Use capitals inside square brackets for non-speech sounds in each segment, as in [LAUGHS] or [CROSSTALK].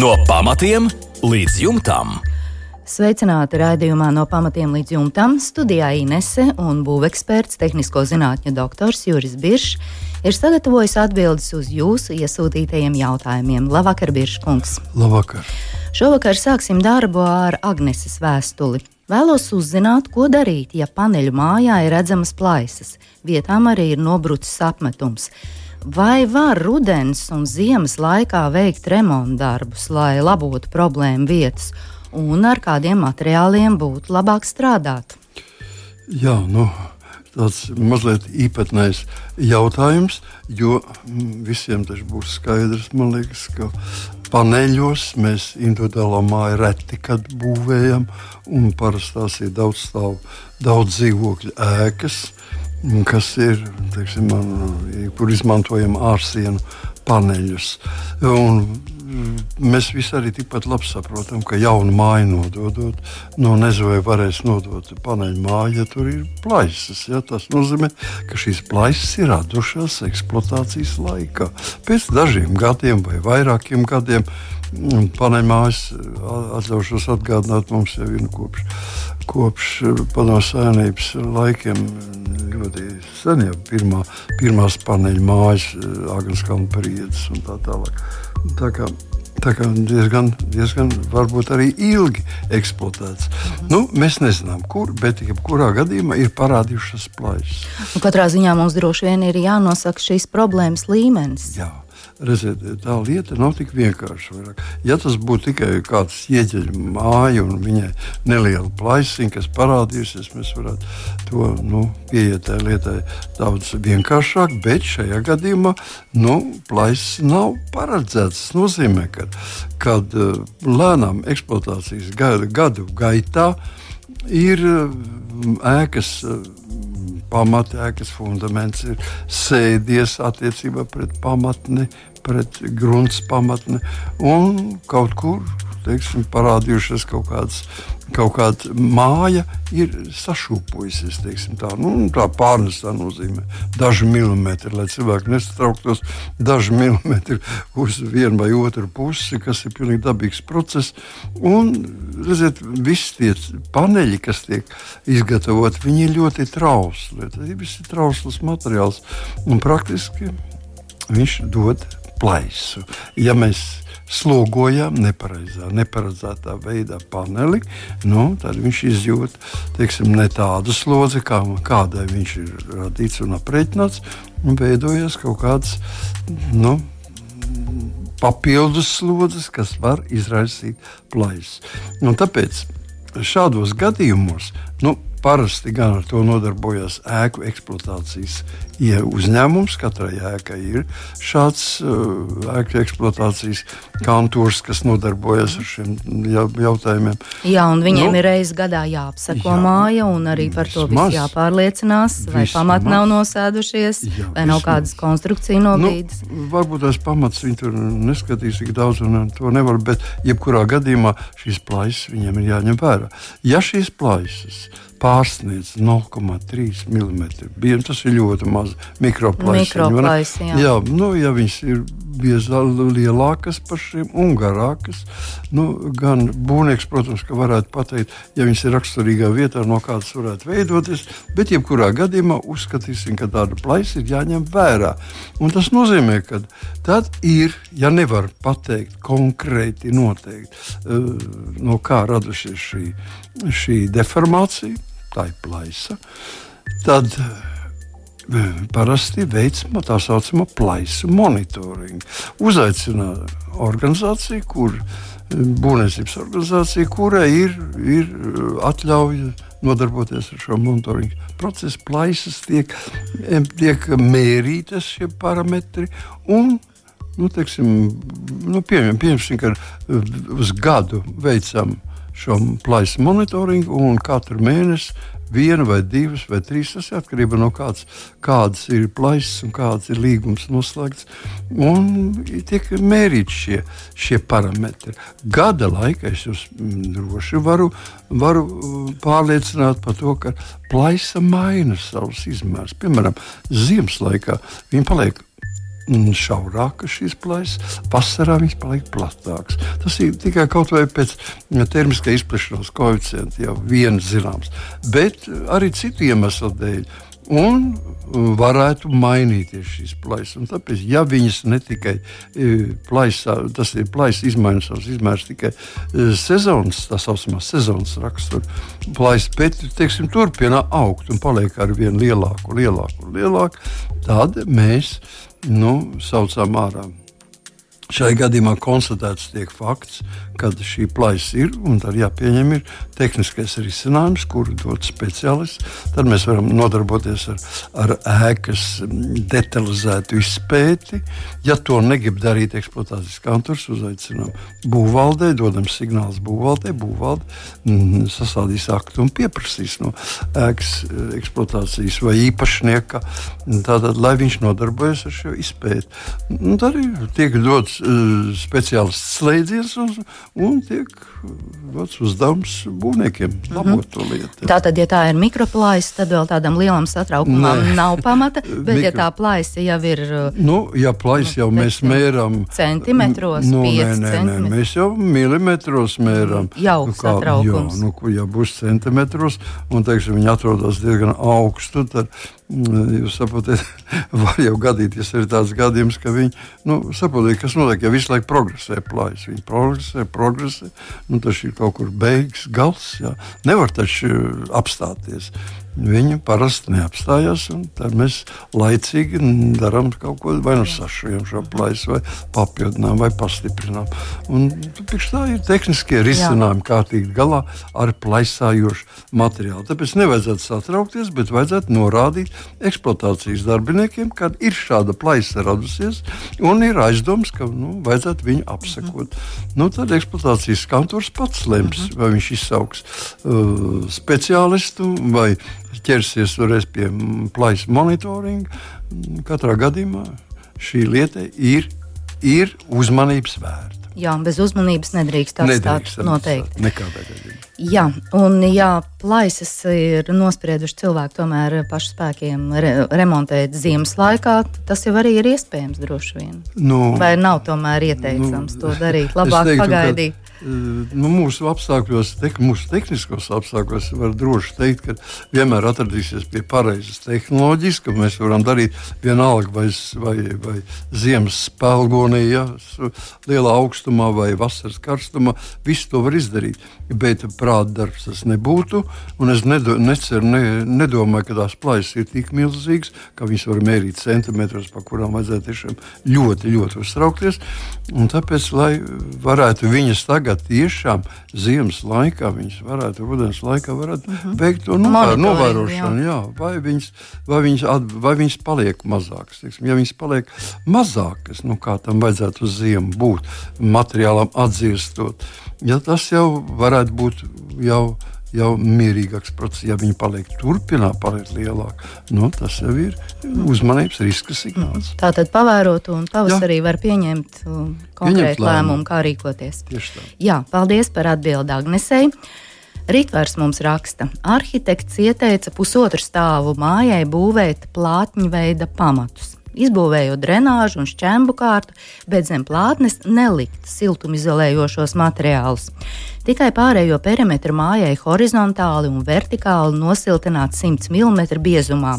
No pamatiem līdz jumtam. Sveicināti raidījumā no pamatiem līdz jumtam. Studijā Inese un būveksperts, tehnisko zinātņu doktors Juris Biršs ir sagatavojis atbildes uz jūsu iesūtītajiem jautājumiem. Labvakar, Birškungs! Labvakar! Šovakar sāksim darbu ar Agneses vēstuli. Vēlos uzzināt, ko darīt, ja paneļu mājā ir redzamas plaisas, vietām arī ir nobrucis apmetums. Vai var rudens un ziemas laikā veikt remontu darbus, lai labotu problēmu vietas, un ar kādiem materiāliem būtu labāk strādāt? Jā, nu, tāds mazliet īpatnējs jautājums, jo mm, visiem tas būs skaidrs. Man liekas, ka paneļos mēs individuālā māju reti kad būvējam, un parasti tās ir daudz stāvu, daudz dzīvokļu ēkas kas ir, teiksim, kur izmantojam ārsienu paneļus. Un, Mēs visi arī tikpat labi saprotam, ka jaunu māju nododot, no nezinu, vai varēs nodot paneļu māju, ja tur ir plaisas. Ja? Tas nozīmē, ka šīs plaisas ir radušās eksploatācijas laikā. Pēc dažiem gadiem vai vairākiem gadiem paneļmājas atļaušos atgādināt mums jau ir kopš kopš eh, padomu savienības laikiem ļoti sen jau pirmā, pirmās paneļa mājas, eh, Agneskalna periods un tā tālāk. Tā kā, tā kā diezgan, diezgan varbūt arī ilgi eksploatēts. Mhm. Nu, mēs nezinām, kur, bet jebkurā gadījumā ir parādījušās plaisas. Nu, katrā ziņā mums droši vien ir jānosaka šīs problēmas līmenis. Jā. Redziet, tā lieta nav tik vienkārša. Vairāk. Ja tas būtu tikai kāds ieģeļu māja un viņai neliela plaisiņa, kas parādījusies, mēs varētu to nu, pieiet tai lietai daudz vienkāršāk. Bet šajā gadījumā nu, plaisas nav paredzēts. Tas nozīmē, ka kad, uh, lēnām eksploatācijas gadu, gadu gaitā ir uh, ēkas. Uh, pamatēkas fundaments ir sēdies attiecībā pret pamatni, pret grunts pamatni un kaut kur teiksim, parādījušās kaut kādas. Kaut kāda māja ir sašūpojusies. Tā, nu, tā pārnestā nozīmē daži milimetri, lai cilvēki nesatrauktos. Daži milimetri uz vienu vai otru pusi, kas ir pilnīgi dabīgs process. Un, redziet, visi tie paneļi, kas tiek izgatavoti, viņi ir ļoti trausli. Tas ir trausls materiāls un praktiski viņš dod plaisu. Ja mēs slogojam nepareizā, neparedzētā veidā paneli, nu, tad viņš izjūt teiksim, ne tādu slodzi, kā, kādai viņš ir radīts un aprēķināts, un veidojas kaut kāds nu, papildus slodzes, kas var izraisīt plaisu. Tāpēc šādos gadījumos nu, Parasti gan ar to nodarbojas ēku eksploatācijas ja uzņēmums. Katrai ēkai ir šāds uh, ēku eksploatācijas kantors, kas nodarbojas ar šiem jautājumiem. Jā, un viņiem nu, ir reizes gadā jāapseko jā, māja, un arī par to viss jāpārliecinās, vai pamati nav nosēdušies, jā, vai nav kādas konstrukcija nobīdes. Nu, varbūt tās pamats viņi tur neskatīs tik daudz, un to nevar, bet jebkurā gadījumā šīs plaisas viņiem ir jāņem vērā. Ja šīs plaisas pārsniedz 0,3 mm. Tas ir ļoti maz mikroplāns. Jā, nu, ja viņas ir lielākas par šīm un garākas, nu, gan būvnieks, protams, varētu pateikt, ja viņas ir raksturīgā vietā, no kādas varētu veidoties, bet jebkurā gadījumā uzskatīsim, ka tāda plaisa ir jāņem vērā. Un tas nozīmē, ka tad ir, ja nevar pateikt konkrēti noteikti, eh, no kā radušies šī, šī deformācija tā ir plaisa, tad eh, parasti veids tā saucamo plaisu monitoringu. Uzaicina organizāciju, kur eh, būvniecības organizācija, kurai ir, ir eh, atļauja nodarboties ar šo monitoringu procesu. Plaisas tiek, tiek mērītas šie parametri un nu, teiksim, nu, pieņem, pieņemsim, ka uz gadu veicam šo plaisu monitoringu un katru mēnesi viena vai divas vai trīs. Tas ir atkarībā no kāds, kādas ir plaisas un kāds ir līgums noslēgts. Un tiek mērīti šie, šie parametri. Gada laikā es jūs mm, droši varu, varu mm, pārliecināt par to, ka plaisa maina savus izmērus. Piemēram, ziemas laikā viņi paliek šaurākas šīs plaisas, vasarā viņas paliek platākas. Tas ir tikai kaut vai pēc termiskā izplešanās koeficienta, jau viens zināms, bet arī citu iemeslu dēļ. Un varētu mainīties šīs plaisas. Un tāpēc, ja viņas ne tikai e, plaisā, tas ir plaisas izmaiņas, savas izmērs tikai sezonas, tā saucamā sezonas rakstura plaisas, bet teiksim, turpina augt un paliek ar vien lielāku, lielāku, lielāku, tad mēs nu, saucam ārā. Šai gadījumā konstatēts tiek fakts, ka šī plaisa ir un tad jāpieņem ir tehniskais risinājums, kuru dod speciālists. Tad mēs varam nodarboties ar, ar ēkas detalizētu izpēti. Ja to negrib darīt eksploatācijas kantors, uzaicinām būvvaldē, dodam signālus būvvaldē, būvvalde mm, sasādīs aktu un pieprasīs no ēkas eh, eksploatācijas vai īpašnieka, tātad, lai viņš nodarbojas ar šo izpēti. Un tad tiek dots uh, speciāls slēdziens un, un tiek dots uzdevums būvniekiem mhm. labot to lietu. Tātad, ja tā ir mikroplājas, tad vēl tādam lielam satraukumam Nē. nav pamata. [LAUGHS] Bet, Mikro... ja tā plājas jau ir. Uh, nu, ja plājas jau mēs mēram centimetros, nu, nē, nē, nē, mēs jau milimetros mēram. Jau nu, kā, satraukums. Jā, nu, ja būs centimetros, un teiksim, viņi atrodas diezgan augstu, tad jūs saprotat, [LAUGHS] var jau gadīties arī tāds gadījums, ka viņi, nu, saprotiet, kas notiek, ja visu laiku progresē plājas. Viņi progresē, progresē nu, tas ir kaut kur beigas, gals. Jā. Nevar taču apstāties. Viņi parasti neapstājās, un tad mēs laicīgi darām kaut ko, vai nu sašujam šo plaisu, vai papildinām, vai pastiprinām. Un tā ir tehniskie risinājumi kārtīgi galā ar plaisājošu materiālu. Tāpēc nevajadzētu satraukties, bet vajadzētu norādīt eksploatācijas darbiniekiem, kad ir šāda plaisa radusies, un ir aizdoms, ka nu, vajadzētu viņu apsekot. Mhm. Nu, tad eksploatācijas kantors pats lems, mhm. vai viņš izsauks uh, speciālistu vai ķersies pie plaisas monitoringa. Katrā gadījumā šī lieta ir, ir uzmanības vērta. Jā, bez uzmanības nedrīkst atstāt. Noteikti. Nekādā gadījumā. Jā, un ja plaisas ir nosprieduši cilvēki tomēr pašu spēkiem re remontēt ziemas laikā, tas jau arī ir iespējams droši vien. Nu, Vai nav tomēr ieteicams nu, to darīt? [LAUGHS] Labāk teiktu, pagaidīt. Ka nu, mūsu apstākļos, te, mūsu tehniskos apstākļos, var droši teikt, ka vienmēr atradīsies pie pareizas tehnoloģijas, ka mēs varam darīt vienalga vai, vai, vai ziemas spēlgonī, ja, lielā augstumā vai vasaras karstumā. Visu to var izdarīt. Bet prāta darbs tas nebūtu. Es nedo, neceru, ne, nedomāju, ka tās plaisas ir tik milzīgas, ka viņas var mērīt centimetrus, pa kurām vajadzētu tiešām ļoti, ļoti uztraukties. Un tāpēc, lai varētu viņas tagad tagad tiešām ziemas laikā viņas varētu, rudens laikā varētu mhm. -huh. veikt to novēr, novērošanu. Jā. Jā, vai, viņas, vai, viņas at, vai viņas paliek mazākas? Teiksim, ja viņas paliek mazākas, nu, kā tam vajadzētu uz ziemu būt, materiālam atzīstot, ja tas jau varētu būt jau jau mierīgāks process. Ja viņi paliek turpināt, paliek lielāki, nu, tas jau ir uzmanības riska signāls. Tā tad pavērot un pavasarī Jā. var pieņemt um, konkrētu lēmumu, kā rīkoties. Jā, paldies par atbildi Agnesei. Ritvars mums raksta, arhitekts ieteica pusotru stāvu mājai būvēt plātņu veida pamatus izbūvējot drenāžu un šķembu kārtu, bet zem plātnes nelikt siltumizolējošos materiālus. Tikai pārējo perimetru mājai horizontāli un vertikāli nosiltināt 100 mm biezumā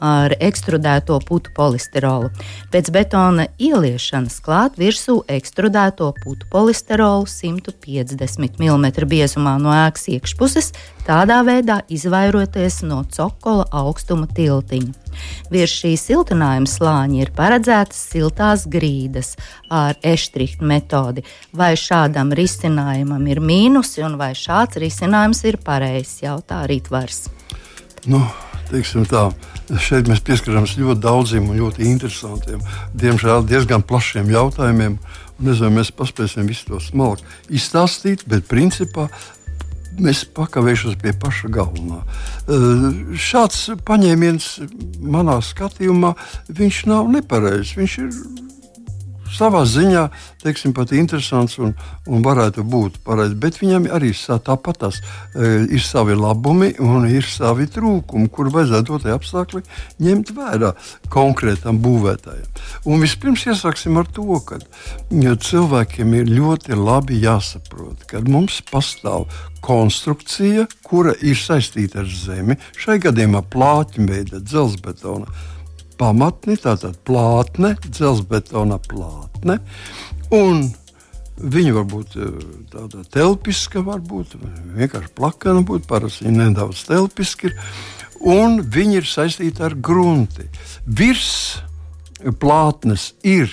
ar ekstrudēto putu polisterolu. Pēc betona ieliešanas klāt virsū ekstrudēto putu polisterolu 150 mm biezumā no ēkas iekšpuses, tādā veidā izvairoties no cokola augstuma tiltiņa. Virs šī siltinājuma slāņa ir paredzētas siltās grīdas ar eštrihtu metodi. Vai šādam risinājumam ir mīnusi un vai šāds risinājums ir pareizs, jautā Rītvars. Nu, tā, šeit mēs pieskaramies ļoti daudziem un ļoti interesantiem, diemžēl diezgan plašiem jautājumiem. Nezinu, mēs paspēsim visu to smalki izstāstīt, bet principā es pakavēšos pie paša galvenā. Uh, šāds paņēmiens manā skatījumā nav nepareizs. Viņš ir savā ziņā teiksim, pat interesants un, un varētu būt pareizs. Bet viņam arī tāpat tas e, ir savi labumi un ir savi trūkumi, kur vajadzētu dotajā apstākļi ņemt vērā konkrētam būvētājam. Un vispirms iesāksim ar to, ka cilvēkiem ir ļoti labi jāsaprot, ka mums pastāv konstrukcija, kura ir saistīta ar zemi, šai gadījumā plātņveida dzelzbetona pamatni, tātad plātne, dzelzbetona plātne. Viņa var būt eh, tāda telpiska, varbūt vienkārši plakana, būt parasti nedaudz telpiska. Ir, un viņi ir saistīti ar grunti. Virs plātnes ir,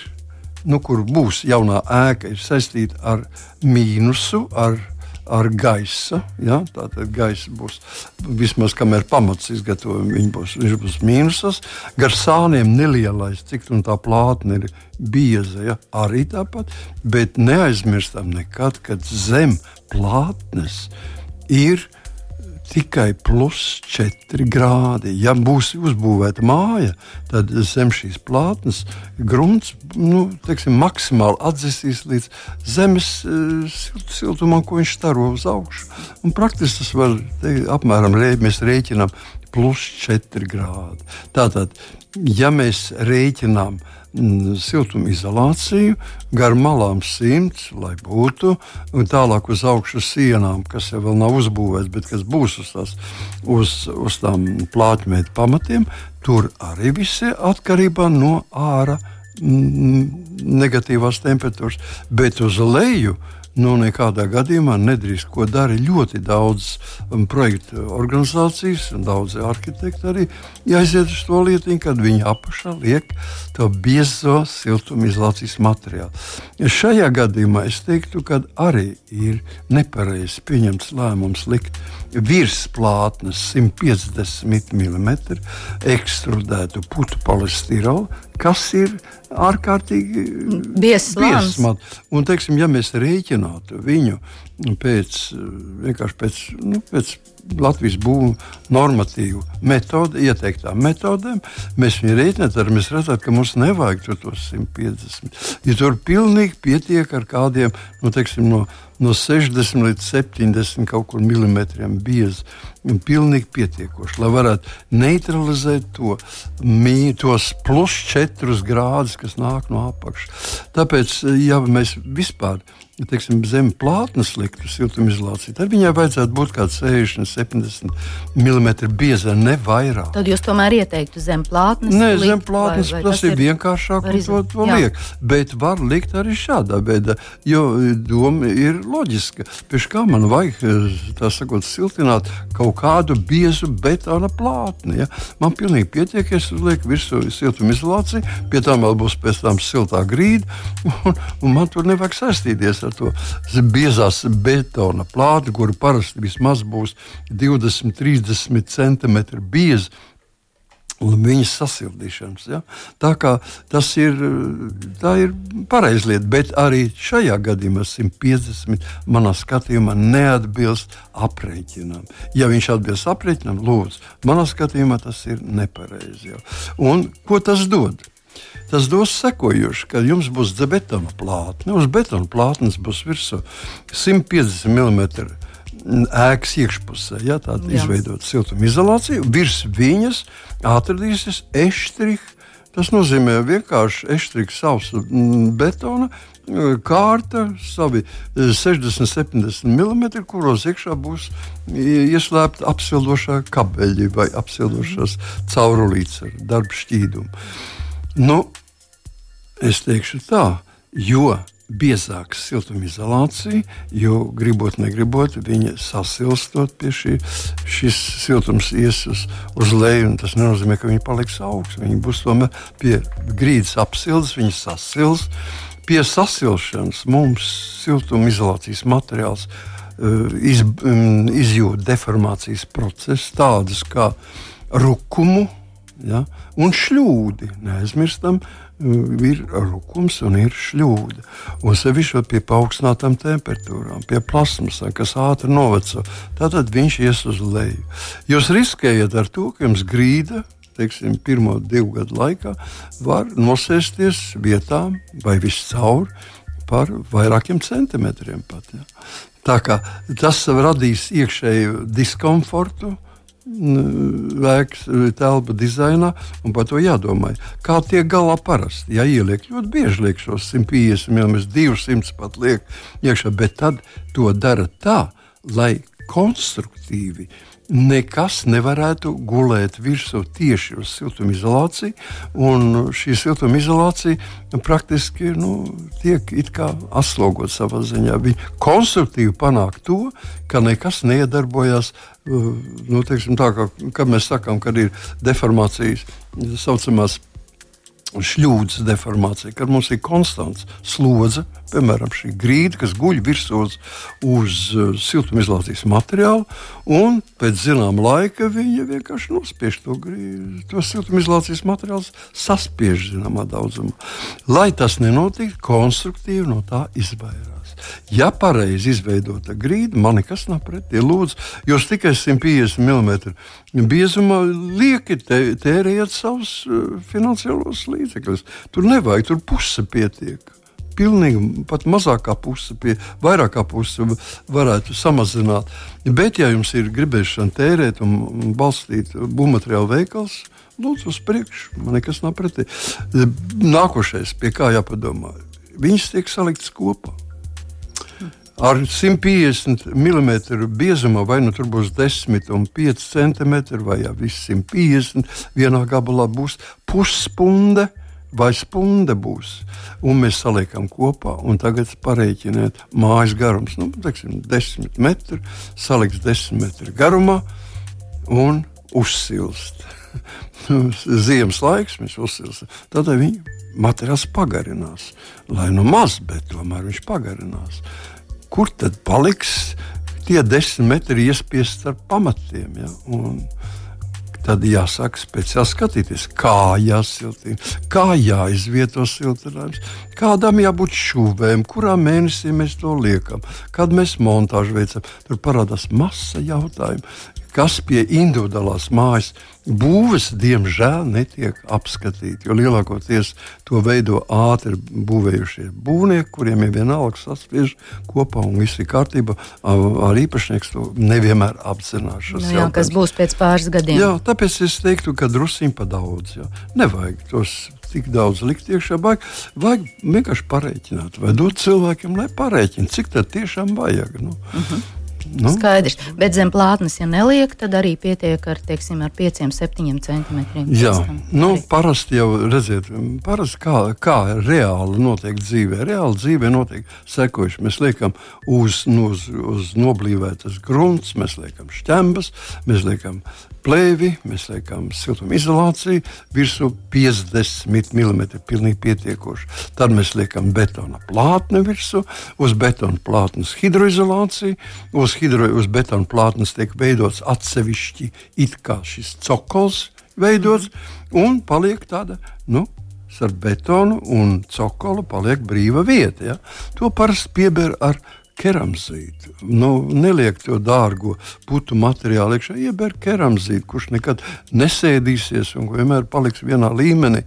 nu, kur būs jaunā ēka, ir saistīta ar mīnusu, ar ar gaisa. Ja? Tātad gaisa būs vismaz kamēr pamats izgatavojam, viņš būs, viņš būs mīnusas. Gar sāniem nelielais, cik tā plātne ir bieza, ja? arī tāpat. Bet neaizmirstam nekad, kad zem plātnes ir tikai plus 4 grādi. Ja būs uzbūvēta māja, tad zem šīs plātnes grunts nu, teiksim, maksimāli atdzesīs līdz zemes uh, siltumam, ko viņš staro uz augšu. Un praktiski tas var teikt, apmēram mēs rēķinām plus 4 grādi. Tātad, ja mēs rēķinām siltumizolāciju, gar malām simts, lai būtu, un tālāk uz augšu sienām, kas jau nav uzbūvēts, bet kas būs uz, tās, uz, uz tām plātmēta pamatiem, tur arī viss ir atkarībā no ārā negatīvās temperatūras, bet uz leju nu, nekādā gadījumā nedrīkst. Ko dara ļoti daudz um, projektu organizācijas un daudzi arhitekti arī aiziet uz to lietu, kad viņi apakšā liek to biezo siltumizolācijas materiālu. Šajā gadījumā es teiktu, ka arī ir nepareizi pieņemts lēmums likt virsplātnes 150 mm ekstrudētu putu polistirolu, kas ir ārkārtīgi biezs. Un, teiksim, ja mēs rēķinātu viņu pēc, pēc, nu, pēc Latvijas būvniecības normatīvu metodu, ieteiktām metodēm, mēs viņu rēķinām, tad mēs redzam, ka mums nevajag tos 150. Ja tur pilnīgi pietiek ar kādiem nu, teiksim, no, no 60 līdz 70 kaut kur biezi. Pilnīgi pietiekoši, lai varētu neutralizēt to, mī, tos plus 4 grādus, kas nāk no apakšas. Tāpēc, ja mēs vispār teiksim, zem plātnes liktu siltumizolāciju, tad viņai vajadzētu būt kaut kāda 60, 70 mm bieza, ne vairāk. Tad jūs tomēr ieteiktu zem plātnes? Nē, likt, zem plātnes vai, vai tas, tas ir vienkāršāk un to, to liek. Bet var likt arī šādā veidā, jo doma ir loģiska. Pēc kā man vajag, tā sakot, siltināt kaut kādu biezu betona plātni. Ja? Man pilnīgi pietiek, ja es uzlieku virsū siltumizolāciju, pie tam vēl būs pēc tam siltā grīda, un, un man tur nevajag saistīties ar to biezās betona plāti, kur parasti vismaz būs 20, 30 centimetri bieza. Un viņas sasildīšanas. Ja? Tā tas ir, ir pareizi lieta, bet arī šajā gadījumā 150 manā skatījumā neatbilst aprēķinam. Ja viņš atbilst aprēķinam, lūdzu, manā skatījumā tas ir nepareizi. Ja? Un ko tas dod? Tas dos sekojoši, ka jums būs betona plātne. Uz betona plātnes būs virsū 150 mm ēkas iekšpusē. Ja, tāda izveidota siltumizolācija. Virs viņas atradīsies eštriks. Tas nozīmē vienkārši eštriks savs betona kārta, savi 60, 70 mm, kuros iekšā būs ieslēgta apsildošā kabeļi vai apsildošās caurulītes ar darbu šķīdumu. Nu, es teikšu tā, jo biezāka siltumizolācija, jo gribot, negribot, viņa sasilstot pie šī, šis siltums ies uz, uz leju. Tas nenozīmē, ka viņi paliks augsts. Viņi būs tomēr pie grīdas apsildes, viņi sasils. Pie sasilšanas mums siltumizolācijas materiāls uh, iz, um, izjūt deformācijas procesus, tādus kā rukumu, Ja? Un šļūdi, neaizmirstam, ir rukums un ir šļūda. Un sevišķi pie paaugstinātām temperatūrām, pie plasmasām, kas ātri noveco, tad viņš ies uz leju. Jūs riskējat ar to, ka jums grīda teiksim, pirmo divu gadu laikā var nosēsties vietām vai viscaur par vairākiem centimetriem. Pat, ja. Tā kā tas radīs iekšēju diskomfortu. Vēks telpa dizainā, un par to jādomā. Kā tiek galā parasti? Ja ieliek ļoti bieži, liek šos 150 mm, 200 pat liek iekšā, bet tad to dara tā, lai konstruktīvi nekas nevarētu gulēt virsū tieši uz siltumizolāciju. Šī siltumizolācija praktiski nu, tiek aslogota savā ziņā. Viņi konstruktīvi panāk to, ka nekas neiedarbojas. Uh, nu, teiksim, tā, ka, kad mēs sakām, ka ir deformācijas, tā saucamās šļūdas deformācija, kad mums ir konstants slodze, piemēram, šī grīda, kas guļ virsū uz, uh, siltumizolācijas materiālu, un pēc zināma laika viņa vienkārši nospiež to, grīdu, to siltumizolācijas materiālu, saspiež zināmā daudzumā. Lai tas nenotiktu, konstruktīvi no tā izvairās. Ja pareizi izveidota grīda, man nekas nav pretī. Lūdzu, jūs tikai 150 mm biezumā lieki tērējat savus uh, finansiālos līdzekļus. Tur nevajag, tur puse pietiek pilnīgi pat mazākā puse, pie vairākā puse varētu samazināt. Bet, ja jums ir gribēšana tērēt un balstīt būvmateriālu veikals, lūdzu, uz priekšu. Man nekas nav pretī. Nākošais, pie kā jāpadomā, viņas tiek saliktas kopā ar 150 mm biezumā, vai nu tur būs 10 un 5 cm, vai jau viss 150 vienā gabalā būs pusspunde. Vai spunda būs, un mēs saliekam kopā, un tagad pareiķiniet mājas garums. Nu, teiksim, 10 metri, saliks 10 metru garumā un uzsilst. [LAUGHS] Ziemas laiks mēs uzsilstam. Tad viņa materiāls pagarinās. Lai nu maz, bet tomēr viņš pagarinās kur tad paliks tie desmit metri iespiesti starp pamatiem? Ja? Un tad jāsaka, speciāli skatīties, kā jāsiltina, kā jāizvieto siltinājums, kādam jābūt šūvēm, kurā mēnesī mēs to liekam, kad mēs montāžu veicam. Tur parādās masa jautājumu, kas pie individuālās mājas būves, diemžēl, netiek apskatīti. Jo lielākoties to veido ātri būvējušie būvnieki, kuriem ir vienalga saspiež kopā un viss ir kārtībā. Ar īpašnieks to nevienmēr apzinās. Nu, jā, kas būs pēc pāris gadiem? Jā, tāpēc es teiktu, ka druskuļi pa daudz. Jā. Nevajag tos tik daudz likt iekšā. Vajag, vajag vienkārši pareiķināt, vai dot cilvēkiem, lai pareiķina, cik tā tiešām vajag. Nu. Uh mhm. -huh. Nu. Skaidrs, bet zem plātnes, ja neliek, tad arī pietiek ar, teiksim, ar 5-7 centimetriem. Jā, nu, arī. parasti jau redziet, parasti kā, kā reāli notiek dzīvē. Reāli dzīvē notiek sekojuši. Mēs liekam uz, nu, uz, uz noblīvētas grunts, mēs liekam šķembas, mēs liekam plēvi, mēs liekam siltumizolāciju, virsū 50 mm. Pilnīgi pietiekoši. Tad mēs liekam betona plātni virsū, uz betona plātnes hidroizolāciju, uz, hidro, uz betona plātnes tiek veidots atsevišķi it kā šis cokols veidots, un paliek tāda, nu, starp betonu un cokolu paliek brīva vieta. Ja? To parasti pieber ar keramzītu. Nu, neliek to dārgo putu materiālu iekšā, ieber keramzītu, kurš nekad nesēdīsies un vienmēr paliks vienā līmenī.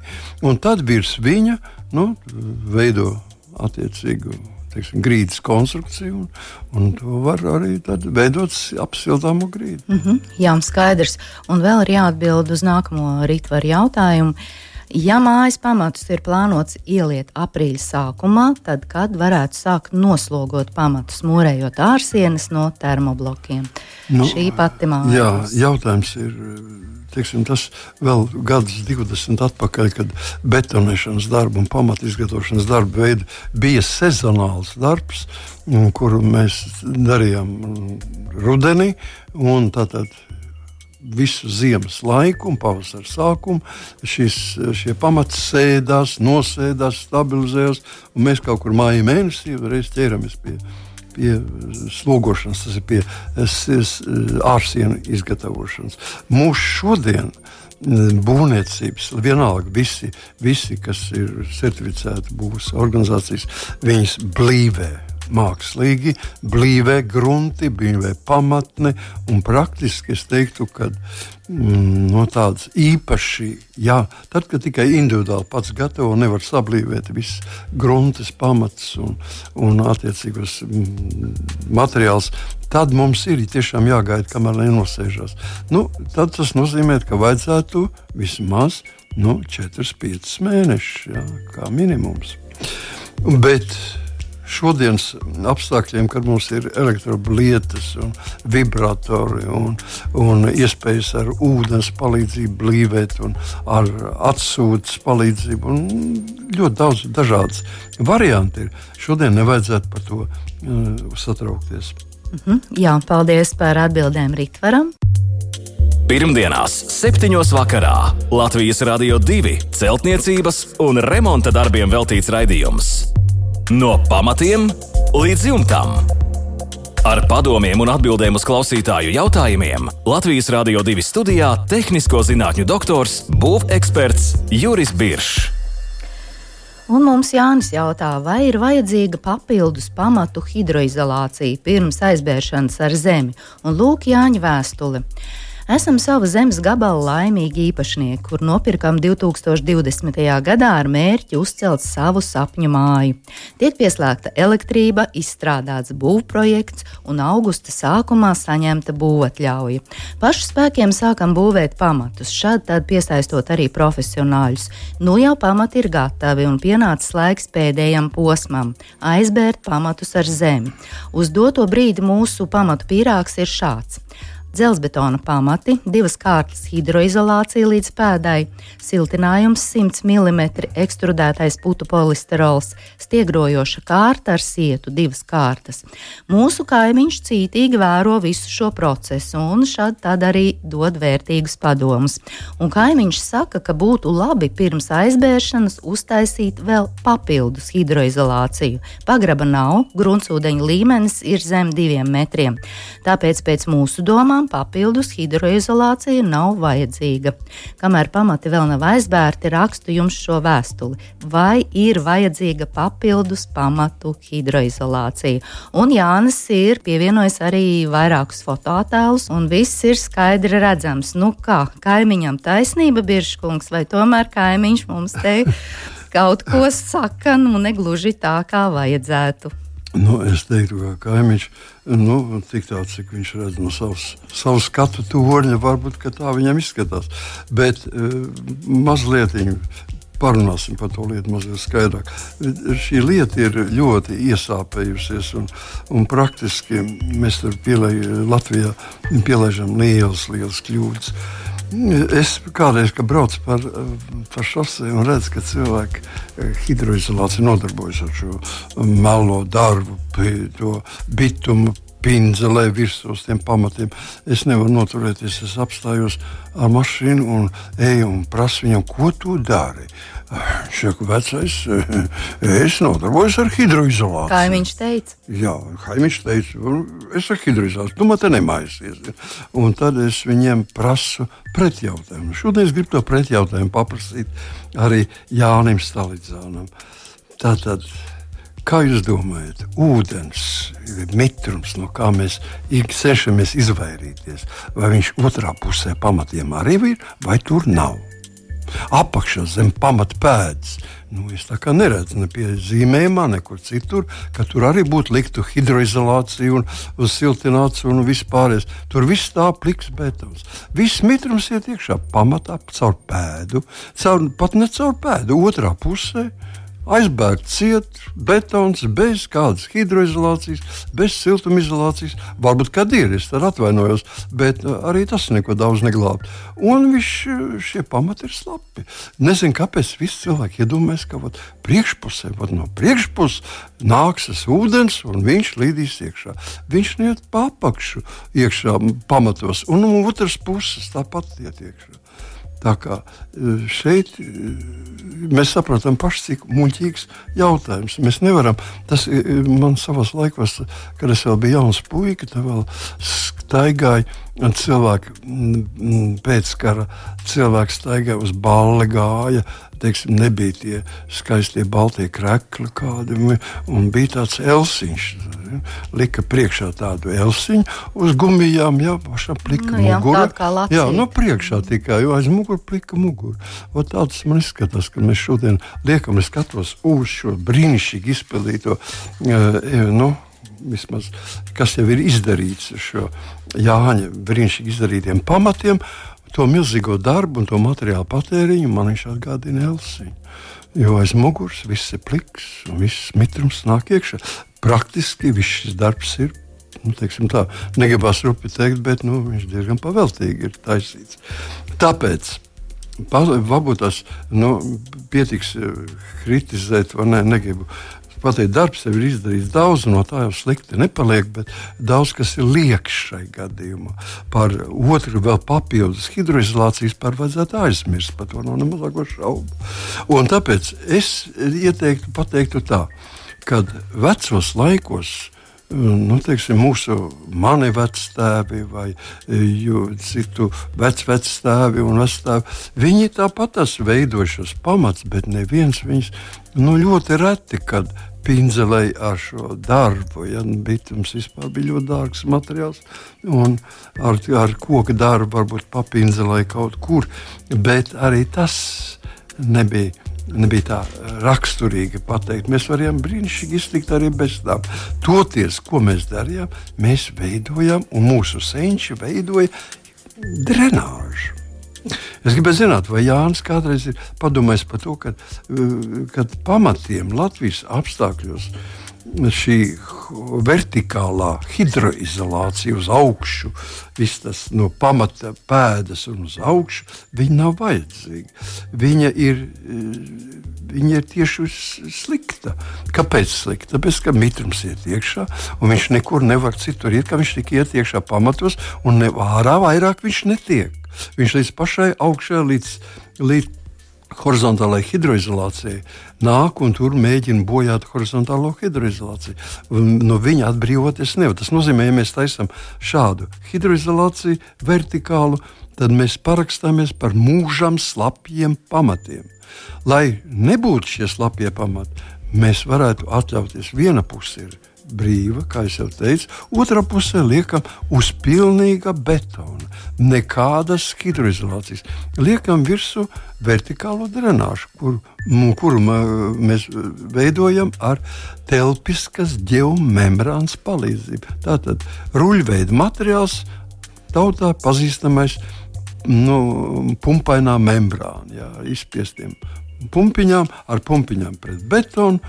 Un tad virs viņa nu, veido attiecīgu teiksim, grīdas konstrukciju, un, un to var arī veidot apsiltāmu grīdu. Mm -hmm, jā, skaidrs. Un vēl ir jāatbild uz nākamo rītvaru jautājumu. Ja mājas pamatus ir plānots ieliet aprīļa sākumā, tad kad varētu sākt noslogot pamatus, mūrējot ārsienas no termoblokiem? Nu, Šī pati māja. Jā, jautājums ir. Teiksim, tas vēl gadus 20 atpakaļ, kad betonēšanas darbu un pamatizgatavošanas darbu veidu bija sezonāls darbs, kuru mēs darījām rudenī. Tātad visu ziemas laiku un pavasara sākumu šis, šie pamati sēdās, nosēdās, stabilizējās, un mēs kaut kur māja mēnesī reiz ķeramies pie. Pie slogošanas, tas ir pie ārsienu izgatavošanas. Mūsu šodien būvniecības, vienalga, visi, visi kas ir certificēti būvniecības organizācijas, viņas blīvē mākslīgi blīvē grunti, blīvē pamatne un praktiski es teiktu, ka mm, no tādas īpaši, jā, tad, kad tikai individuāli pats gatavo, nevar sablīvēt visas gruntes pamats un, un attiecīgos mm, materiāls, tad mums ir tiešām jāgaida, kamēr nenosēžās. Nu, tad tas nozīmē, ka vajadzētu vismaz nu, 4-5 mēnešus, kā minimums. Bet šodienas apstākļiem, kad mums ir elektroblietas, un vibratori un, un iespējas ar ūdens palīdzību blīvēt, un ar atsūtas palīdzību, un ļoti daudz dažādas varianti ir. Šodien nevajadzētu par to uh, satraukties. Mm -hmm. Jā, paldies par atbildēm Rītvaram. Pirmdienās, 7. vakarā Latvijas Rādio 2 celtniecības un remonta darbiem veltīts raidījums. No pamatiem līdz jumtam. Ar padomiem un atbildēm uz klausītāju jautājumiem Latvijas Rādio 2 studijā - tehnisko zinātņu doktors, būveksperts Juris Biršs. Un mums Jānis jautā, vai ir vajadzīga papildus pamatu hidroizolācija pirms aizbēršanas ar zemi. Un lūk, Jāņa vēstule. Esam sava zemes gabala laimīgi īpašnieki, kur nopirkam 2020. gadā ar mērķi uzcelt savu sapņu māju. Tiek pieslēgta elektrība, izstrādāts būvprojekts un augusta sākumā saņemta būvatļauja. Pašu spēkiem sākam būvēt pamatus, šādi piesaistot arī profesionāļus. Nu jau pamati ir gatavi un pienācis laiks pēdējam posmam - aizbērt pamatus ar zemi. Uz doto brīdi mūsu pamatu pīrāgs ir šāds dzelzbetona pamati, divas kārtas hidroizolācija līdz pēdai, siltinājums 100 mm ekstrudētais putu polisterols, stiegrojoša kārta ar sietu, divas kārtas. Mūsu kaimiņš cītīgi vēro visu šo procesu un šad tad arī dod vērtīgus padomus. Un kaimiņš saka, ka būtu labi pirms aizbēršanas uztaisīt vēl papildus hidroizolāciju. Pagraba nav, gruntsūdeņa līmenis ir zem diviem metriem. Tāpēc pēc mūsu domām domām papildus hidroizolācija nav vajadzīga. Kamēr pamati vēl nav aizbērti, rakstu jums šo vēstuli. Vai ir vajadzīga papildus pamatu hidroizolācija? Un Jānis ir pievienojis arī vairākus fotoattēlus, un viss ir skaidri redzams. Nu kā, kaimiņam taisnība, Biržkungs, vai tomēr kaimiņš mums te [LAUGHS] kaut ko saka, nu negluži tā, kā vajadzētu. Nu, es teiktu, ka kaimiņš nu, tik tāds, cik viņš redz no savas, savas skatu torņa, varbūt tā viņam izskatās. Bet uh, mazliet parunāsim par to lietu mazliet skaidrāk. Šī lieta ir ļoti iesāpējusies, un, un praktiski mēs tur pielai, Latvijā pielaižam lielas, lielas kļūdas. Uh, Es kādreiz, braucu par, par šosei un redzu, ka cilvēki eh, hidroizolācija nodarbojas ar šo melo darbu, to bitumu pinzelē virsū uz tiem pamatiem. Es nevaru noturēties, es apstājos ar mašīnu un eju un prasu viņam, ko tu dari. Viņš saka, vecais, [LAUGHS] es nodarbojos ar hidroizolāciju. Kā viņš teica? Jā, kā viņš teica, es ar hidroizolāciju, tu man te nemaisies. Un tad es viņiem prasu pretjautājumu. Šodien es gribu to pretjautājumu paprasīt arī Jānim Stalidzānam. Tātad, kā jūs domājat, ūdens ir mitrums, no kā mēs cenšamies izvairīties? Vai viņš otrā pusē pamatiem arī ir, vai tur nav? apakšā zem pamatpēdas. Nu, es tā kā neredzu ne pie zīmējumā, nekur citur, ka tur arī būtu liktu hidroizolācija siltināts un vispārējais. Tur viss tā pliks betons. Viss mitrums iet iekšā pamatā caur pēdu, caur, pat ne caur pēdu, otrā pusē aizbēgt ciet, betons, bez kādas hidroizolācijas, bez siltumizolācijas. Varbūt, kad ir, es tam atvainojos, bet uh, arī tas neko daudz neglābt. Un uh, šie pamati ir slapi. Nezinu, kāpēc visi cilvēki iedomājas, ka vat, priekšpusē, vat, no priekšpuses nāksies ūdens, un viņš līdīs iekšā. Viņš neiet pa apakšu iekšā pamatos, un no otras puses tāpat iet iekšā. Tā kā e, šeit e, mēs saprotam paši, cik muļķīgs jautājums. Mēs nevaram, tas e, man savos laikos, kad es vēl biju jauns puika, tad vēl staigāja cilvēki pēc kara, cilvēki staigāja uz balli gāja, teiksim, nebija tie skaistie baltie krekli kādi, un bija tāds elsiņš. Lika priekšā tādu elsiņu uz gumijām, jā, pašam plika nu, jā, mugura. Jā, nu priekšā tikai, jo aiz mugura plika mugura. O tāds man izskatās, ka mēs šodien liekam, es skatos uz šo brīnišķīgi izpildīto, uh, nu, vismaz, kas jau ir izdarīts ar šo Jāņa brīnišķīgi izdarītiem pamatiem, to milzīgo darbu un to materiālu patēriņu man viņš atgādina Elsiņu. Jo aiz muguras viss ir pliks un viss mitrums nāk iekšā. Praktiski viss šis darbs ir. Nu, tā, negribas rupi teikt, bet nu, viņš diezgan pavēltīgi ir taisīts. Tāpēc varbūt tas nu, pietiks eh, kritizēt, vai ne, negribu pateikt, darbs jau ir izdarīts daudz, no tā jau slikti nepaliek, bet daudz kas ir liekas šai gadījumā. Par otru vēl papildus hidroizolācijas par vajadzētu aizmirst, par to nav ne mazāko šaubu. Un tāpēc es ieteiktu pateiktu tā, kad vecos laikos nu, teiksim, mūsu mani vectēvi vai e, citu vecvectēvi un vectēvi. Viņi tāpat veidoja šos pamats, bet neviens viņus nu, ļoti reti, kad pinzelēji ar šo darbu. Ja? Nu, bitums vispār bija ļoti dārgs materiāls, un ar, ar koku darbu varbūt papinzelēji kaut kur, bet arī tas nebija. Nebija tā raksturīgi pateikt. Mēs varējām brīnišķīgi iztikt arī bez tām. Toties, ko mēs darījām, mēs veidojām, un mūsu senči veidoja drenāžu. Es gribēju zināt, vai Jānis kādreiz ir padomājis par to, ka kad pamatiem Latvijas apstākļos šī vertikālā hidroizolācija uz augšu, viss tas no pamata pēdas un uz augšu, viņa nav vajadzīga. Viņa ir, viņa ir tieši slikta. Kāpēc slikta? Tāpēc, ka mitrums iet iekšā, un viņš nekur nevar citur iet, kā viņš tikai iet iekšā pamatos, un ne, ārā vairāk viņš netiek. Viņš līdz pašai augšai, līdz, līdz horizontālajai hidroizolācijai nāk un tur mēģina bojāt horizontālo hidroizolāciju. No viņa atbrīvoties nevar. Tas nozīmē, ja mēs taisām šādu hidroizolāciju, vertikālu, tad mēs parakstāmies par mūžam slapjiem pamatiem. Lai nebūtu šie slapjie pamati, mēs varētu atļauties viena pusi ir brīva, kā jau teicu. Otra pusē liekam uz pilnīga betona, nekādas hidroizolācijas. Liekam virsū vertikālo drenāžu, kur, kuru mēs veidojam ar telpiskas geomembrānas palīdzību. Tātad ruļveida materiāls, tautā pazīstamais nu, pumpainā membrāna, jā, izspiestiem pumpiņām, ar pumpiņām pret betonu.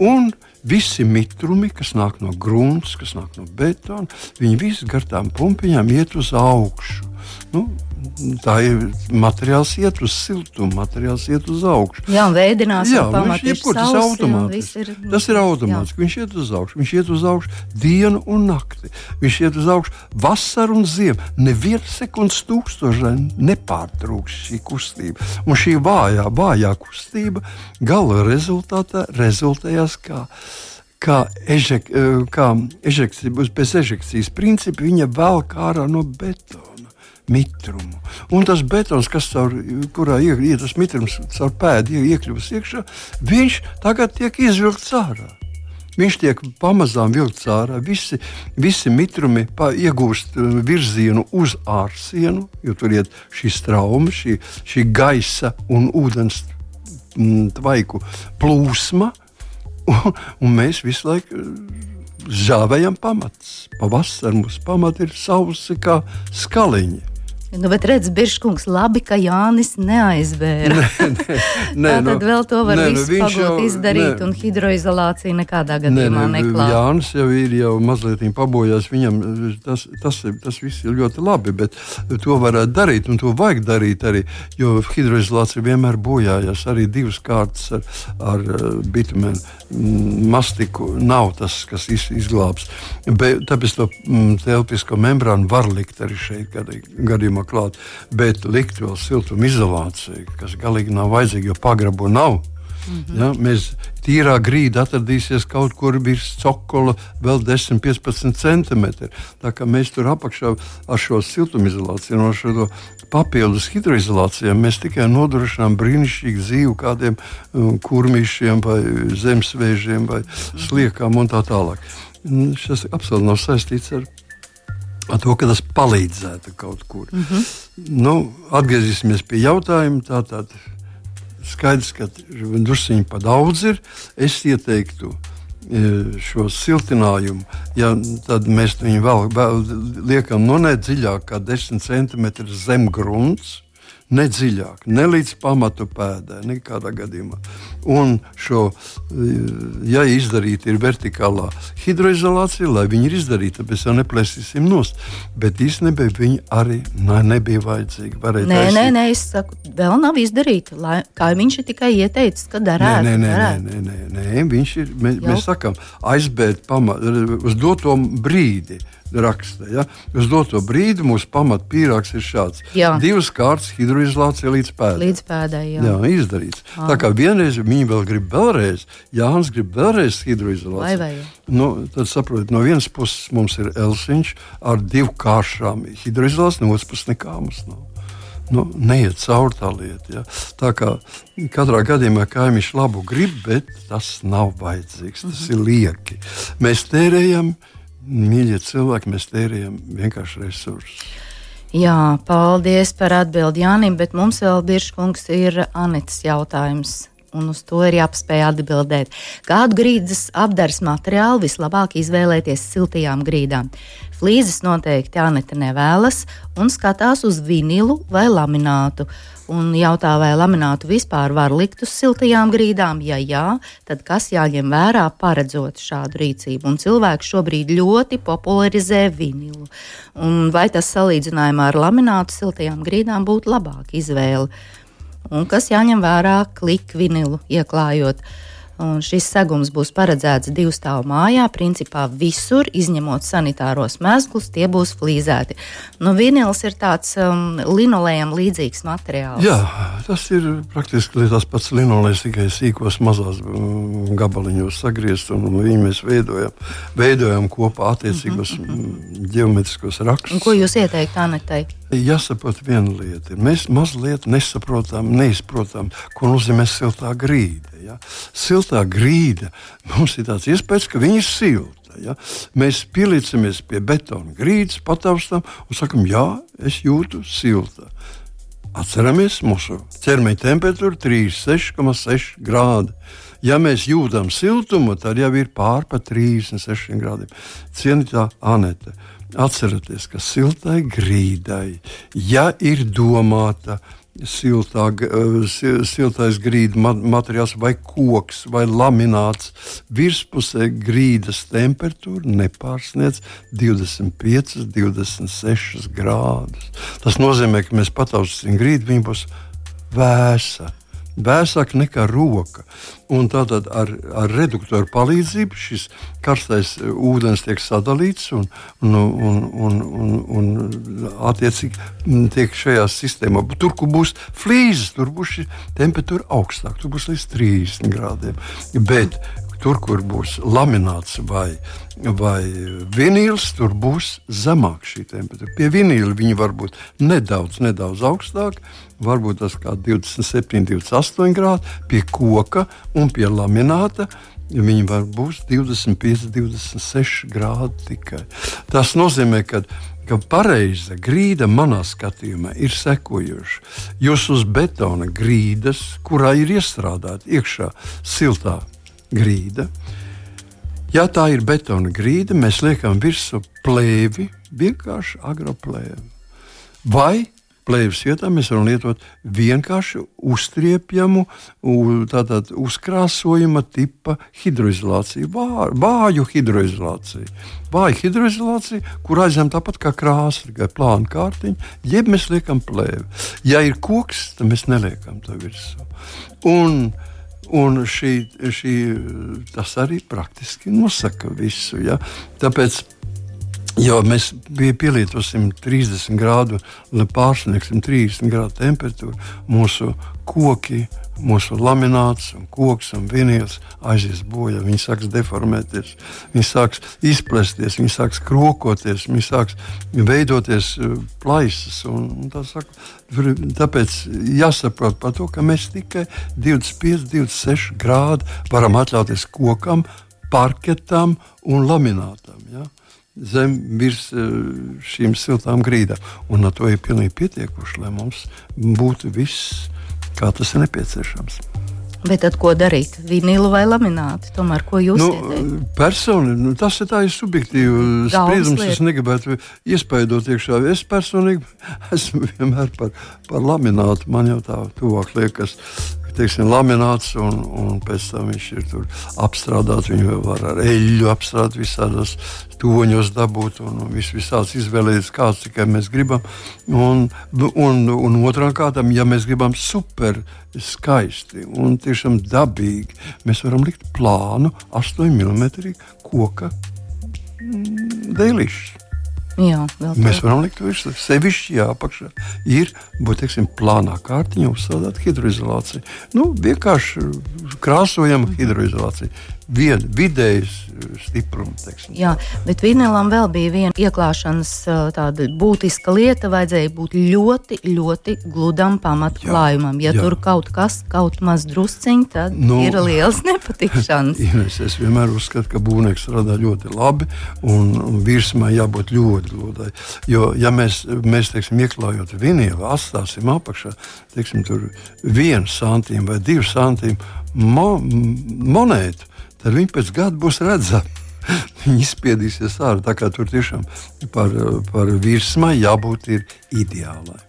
Un visi mitrumi, kas nāk no grunts, kas nāk no betona, viņi visi gar tām pumpiņām iet uz augšu. Nu, tā ir materiāls, iet uz siltumu, materiāls iet uz augšu. Jā, un veidinās jā, viņš jebkur, tas ir automātiski. Ir, tas ir automātiski. Viņš iet uz augšu, viņš iet uz augšu dienu un nakti. Viņš iet uz augšu vasaru un ziemu. Nevienu sekundes tūkstošai nepārtrūks šī kustība. Un šī vājā, vājā kustība gala rezultātā rezultējās kā kā, ežek, kā ežekcija, bez ežekcijas principa, viņa velk ārā no betona mitrumu. Un tas betons, kas caur, kurā ir tas mitrums, caur pēdu iekļuvis iekšā, viņš tagad tiek izvilkts ārā. Viņš tiek pamazām vilkts ārā. Visi, visi mitrumi iegūst uh, virzienu uz ārsienu, jo tur ir šī trauma, šī, šī gaisa un ūdens mm, tvaiku plūsma. Un, [LAUGHS] un mēs visu laiku uh, zāvējam pamatus. Pavasarī mums pamati ir sausi kā skaliņi. Nu, bet redz, Biržkungs, labi, ka Jānis neaizvēra. Nē, nē, [LAUGHS] nē, Tā tad nu, vēl to var nē, nu, nu, jau, izdarīt, nē, un hidroizolācija nekādā gadījumā nē, nē, neklāja. Jānis jau ir jau mazliet pabojājis, viņam tas, tas, tas viss ir ļoti labi, bet to varētu darīt, un to vajag darīt arī, jo hidroizolācija vienmēr bojājas arī divas kārtas ar, ar bitumenu mastiku nav tas, kas izglābs. Bet, tāpēc to mm, telpisko membrānu var likt arī šeit gadījumā klāt, bet likt vēl siltuma izolāciju, kas galīgi nav vajadzīga, jo pagrabu nav. Mm -hmm. ja, mēs tīrā grīda atradīsies kaut kur virs cokola, vēl 10, 15 centimetri. Tā kā mēs tur apakšā ar šo siltumizolāciju, no šo papildus hidroizolācijām, mēs tikai nodrošinām brīnišķīgu dzīvi kādiem um, kurmīšiem, vai zemesvēžiem, vai sliekām un tā tālāk. Šis absolūti nav saistīts ar ar to, ka tas palīdzētu kaut kur. Mm -hmm. nu, atgriezīsimies pie jautājuma. Tātad skaidrs, ka druskuļi pa daudz ir. Es ieteiktu e, šo siltinājumu, ja tad mēs viņu vēl, vēl liekam no ne dziļāk kā 10 cm zem grunts ne dziļāk, ne līdz pamatu pēdai, nekādā gadījumā. Un šo, ja izdarīta ir vertikālā hidroizolācija, lai viņi ir izdarīta, tad mēs jau neplēsīsim nost. Bet īstenībā viņi arī ne, nebija vajadzīgi. Nē, taisīt. nē, nē, es saku, vēl nav izdarīta. Kā viņš ir tikai ieteicis, ka darētu. Nē, nē, nē, nē, nē, nē, nē, viņš ir, mēs, jau. mēs sakam, aizbēgt pamatu uz doto brīdi raksta. Ja? Uz doto brīdi mūsu pamatpīrāgs ir šāds. Jā. Divas kārtas hidroizolācija līdz pēdai. Līdz pēdai jā. jā, izdarīts. À. Tā kā vienreiz viņi vēl grib vēlreiz, Jānis grib vēlreiz hidroizolāciju. Nu, tad saprotiet, no vienas puses mums ir Elsiņš ar divu kāršām hidroizolāciju, no otras puses nekā mums nav. Nu, neiet cauri tā lieta. Ja. Tā kā katrā gadījumā kaimiņš labu grib, bet tas nav vajadzīgs. Tas mm -hmm. ir lieki. Mēs tērējam mīļie cilvēki, mēs tērējam vienkārši resursus. Jā, paldies par atbildi Jānim, bet mums vēl Biržkungs ir Anitas jautājums. Un uz to ir jāpaspēj atbildēt. Kādu grīdas apdars materiālu vislabāk izvēlēties siltajām grīdām? Flīzes noteikti Anita nevēlas un skatās uz vinilu vai laminātu un jautā, vai laminātu vispār var likt uz siltajām grīdām. Ja jā, tad kas jāņem vērā paredzot šādu rīcību? Un cilvēki šobrīd ļoti popularizē vinilu. Un vai tas salīdzinājumā ar laminātu siltajām grīdām būtu labāka izvēle? Un kas jāņem vērā klikšķi vinilu ieklājot? Un šis segums būs paredzēts divu stāvu mājā. Principā visur, izņemot sanitāros mezglus, tie būs flīzēti. Nu, vinils ir tāds um, linolējam līdzīgs materiāls. Jā, tas ir praktiski tas pats linolejs, tikai sīkos mazās um, gabaliņos sagriezt, un, un viņi mēs veidojam, veidojam kopā attiecīgos mm -hmm. ģeometriskos rakstus. Ko jūs ieteiktu Anetai? Jāsaprot viena lieta. Mēs mazliet nesaprotam, neizprotam, ko nozīmē siltā grīda. Ja? Siltā grīda mums ir tāds iespējas, ka viņa ir silta. Ja? Mēs pieliecamies pie betona grīdas, pataustām un sakam, jā, es jūtu silta. Atceramies, mūsu ķermeņa temperatūra ir 36,6 grādi. Ja mēs jūtam siltumu, tad jau ir pārpa 36 grādiem. Cienītā Anete, atcerieties, ka siltai grīdai, ja ir domāta, siltā, eh, siltais grīdas materiāls, vai koks, vai lamināts. Virspusē grīdas temperatūra nepārsniedz 25, 26 grādus. Tas nozīmē, ka mēs pataustīsim grīdu, viņa būs vēsa vēsāk nekā roka. Un tātad ar, ar reduktoru palīdzību šis karstais e, ūdens tiek sadalīts un, un, un, un, un, un attiecīgi tiek šajā sistēmā. Tur, kur būs flīzes, tur būs šī temperatūra augstāka, tur būs līdz 30 grādiem. Bet Tur, kur būs lamināts vai, vai vinīls, tur būs zemāka šī temperatūra. Pie vinīla viņi var būt nedaudz, nedaudz augstāki, varbūt tas kā 27, 28 grādi, pie koka un pie lamināta. Viņi var būt 25, 26 grādi tikai. Tas nozīmē, ka ka pareiza grīda manā skatījumā ir sekojoša. Jūs uz betona grīdas, kurā ir iestrādāta iekšā siltā grīda. Ja tā ir betona grīda, mēs liekam virsū plēvi, vienkārši agroplēvi. Vai plēves vietā mēs varam lietot vienkārši uztriepjamu, tātad uzkrāsojuma tipa hidroizolāciju, vāju hidroizolāciju. Vāja hidroizolācija, kur aizņem tāpat kā krāsa, tikai plāna kārtiņa, jeb mēs liekam plēvi. Ja ir koks, tad mēs neliekam to virsū. Un, Un šī, šī, tas arī praktiski nosaka visu. Ja? Tāpēc, Jo mēs pielietosim 30 grādu, pārsniegsim 30 grādu temperatūru. Mūsu koki, mūsu lamināts, un koks un vinils aizies bojā. Viņi sāks deformēties, viņi sāks izplesties, viņi sāks krokoties, viņi sāks veidoties e, plaisas. Un, un tā saka, tāpēc jāsaprot par to, ka mēs tikai 25, 26 grādu varam atļauties kokam, parketam un laminātam. Ja? Zem virs eh, šīm siltām grīdām. Un ar to ir pilnīgi pietiekuši, lai mums būtu viss, kā tas ir nepieciešams. Bet tad, ko darīt? Vinilu vai laminātu? Tomēr, ko jūs nu, personi, nu, tas ir tāds subjektīvs spriedums. Es negribētu iespaidot iekšā. Es personīgi [LAUGHS] esmu vienmēr par, par laminātu. Man jau tā tuvāk liekas teiksim, lamināts, un, un pēc tam viņš ir apstrādāts. Viņu var ar eļļu apstrādāt, visādos toņos dabūt, un vis, visāds izvēlēties, kāds tikai mēs gribam. Un, un, un otrām kārtām, ja mēs gribam super skaisti un tiešām dabīgi, mēs varam likt plānu 8 mm koka dēlīšus. Jā, Mēs varam likt virsū. Sevišķi jāapakšā ir būt teiksim, plānā kārtiņā uzstādīt hidroizolāciju. Nu, vienkārši krāsojama hidroizolācija vien, vidējs eh, stiprums. Teiksim. Jā, bet vīnelam vēl bija viena ieklāšanas tāda būtiska lieta. Vajadzēja būt ļoti, ļoti gludam pamatklājumam. Ja jā. tur kaut kas, kaut maz drusciņš, tad nu, ir liels [LAUGHS] nepatikšanas. Ines, es vienmēr uzskatu, ka būvnieks strādā ļoti labi un, un virsmā jābūt ļoti gludai. Jo, ja mēs, mēs teiksim, ieklājot vīnielu, atstāsim apakšā teiksim, vienu santīmu vai divu santīmu mo monētu, tad viņi pēc gada būs redzami. [LAUGHS] viņi izspiedīsies ārā. Tā kā tur tiešām par, par virsmai jābūt ideālai.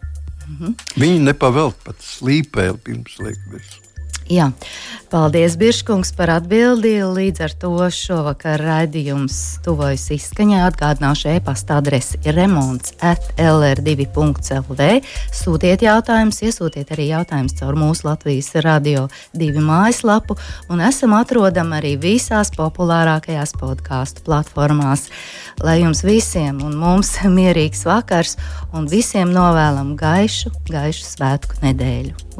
Mm -hmm. Viņi nepavēl pat slīpēli pirms liek virsmu. Jā, paldies, Biržkungs, par atbildi. Līdz ar to šovakar raidījums tuvojas izskaņā. Atgādināšu e-pasta adresi remonds at lr2.lv. Sūtiet jautājumus, iesūtiet arī jautājumus caur mūsu Latvijas radio divu mājaslapu, un esam atrodami arī visās populārākajās podkāstu platformās. Lai jums visiem un mums [LAUGHS] mierīgs vakars, un visiem novēlam gaišu, gaišu svētku nedēļu.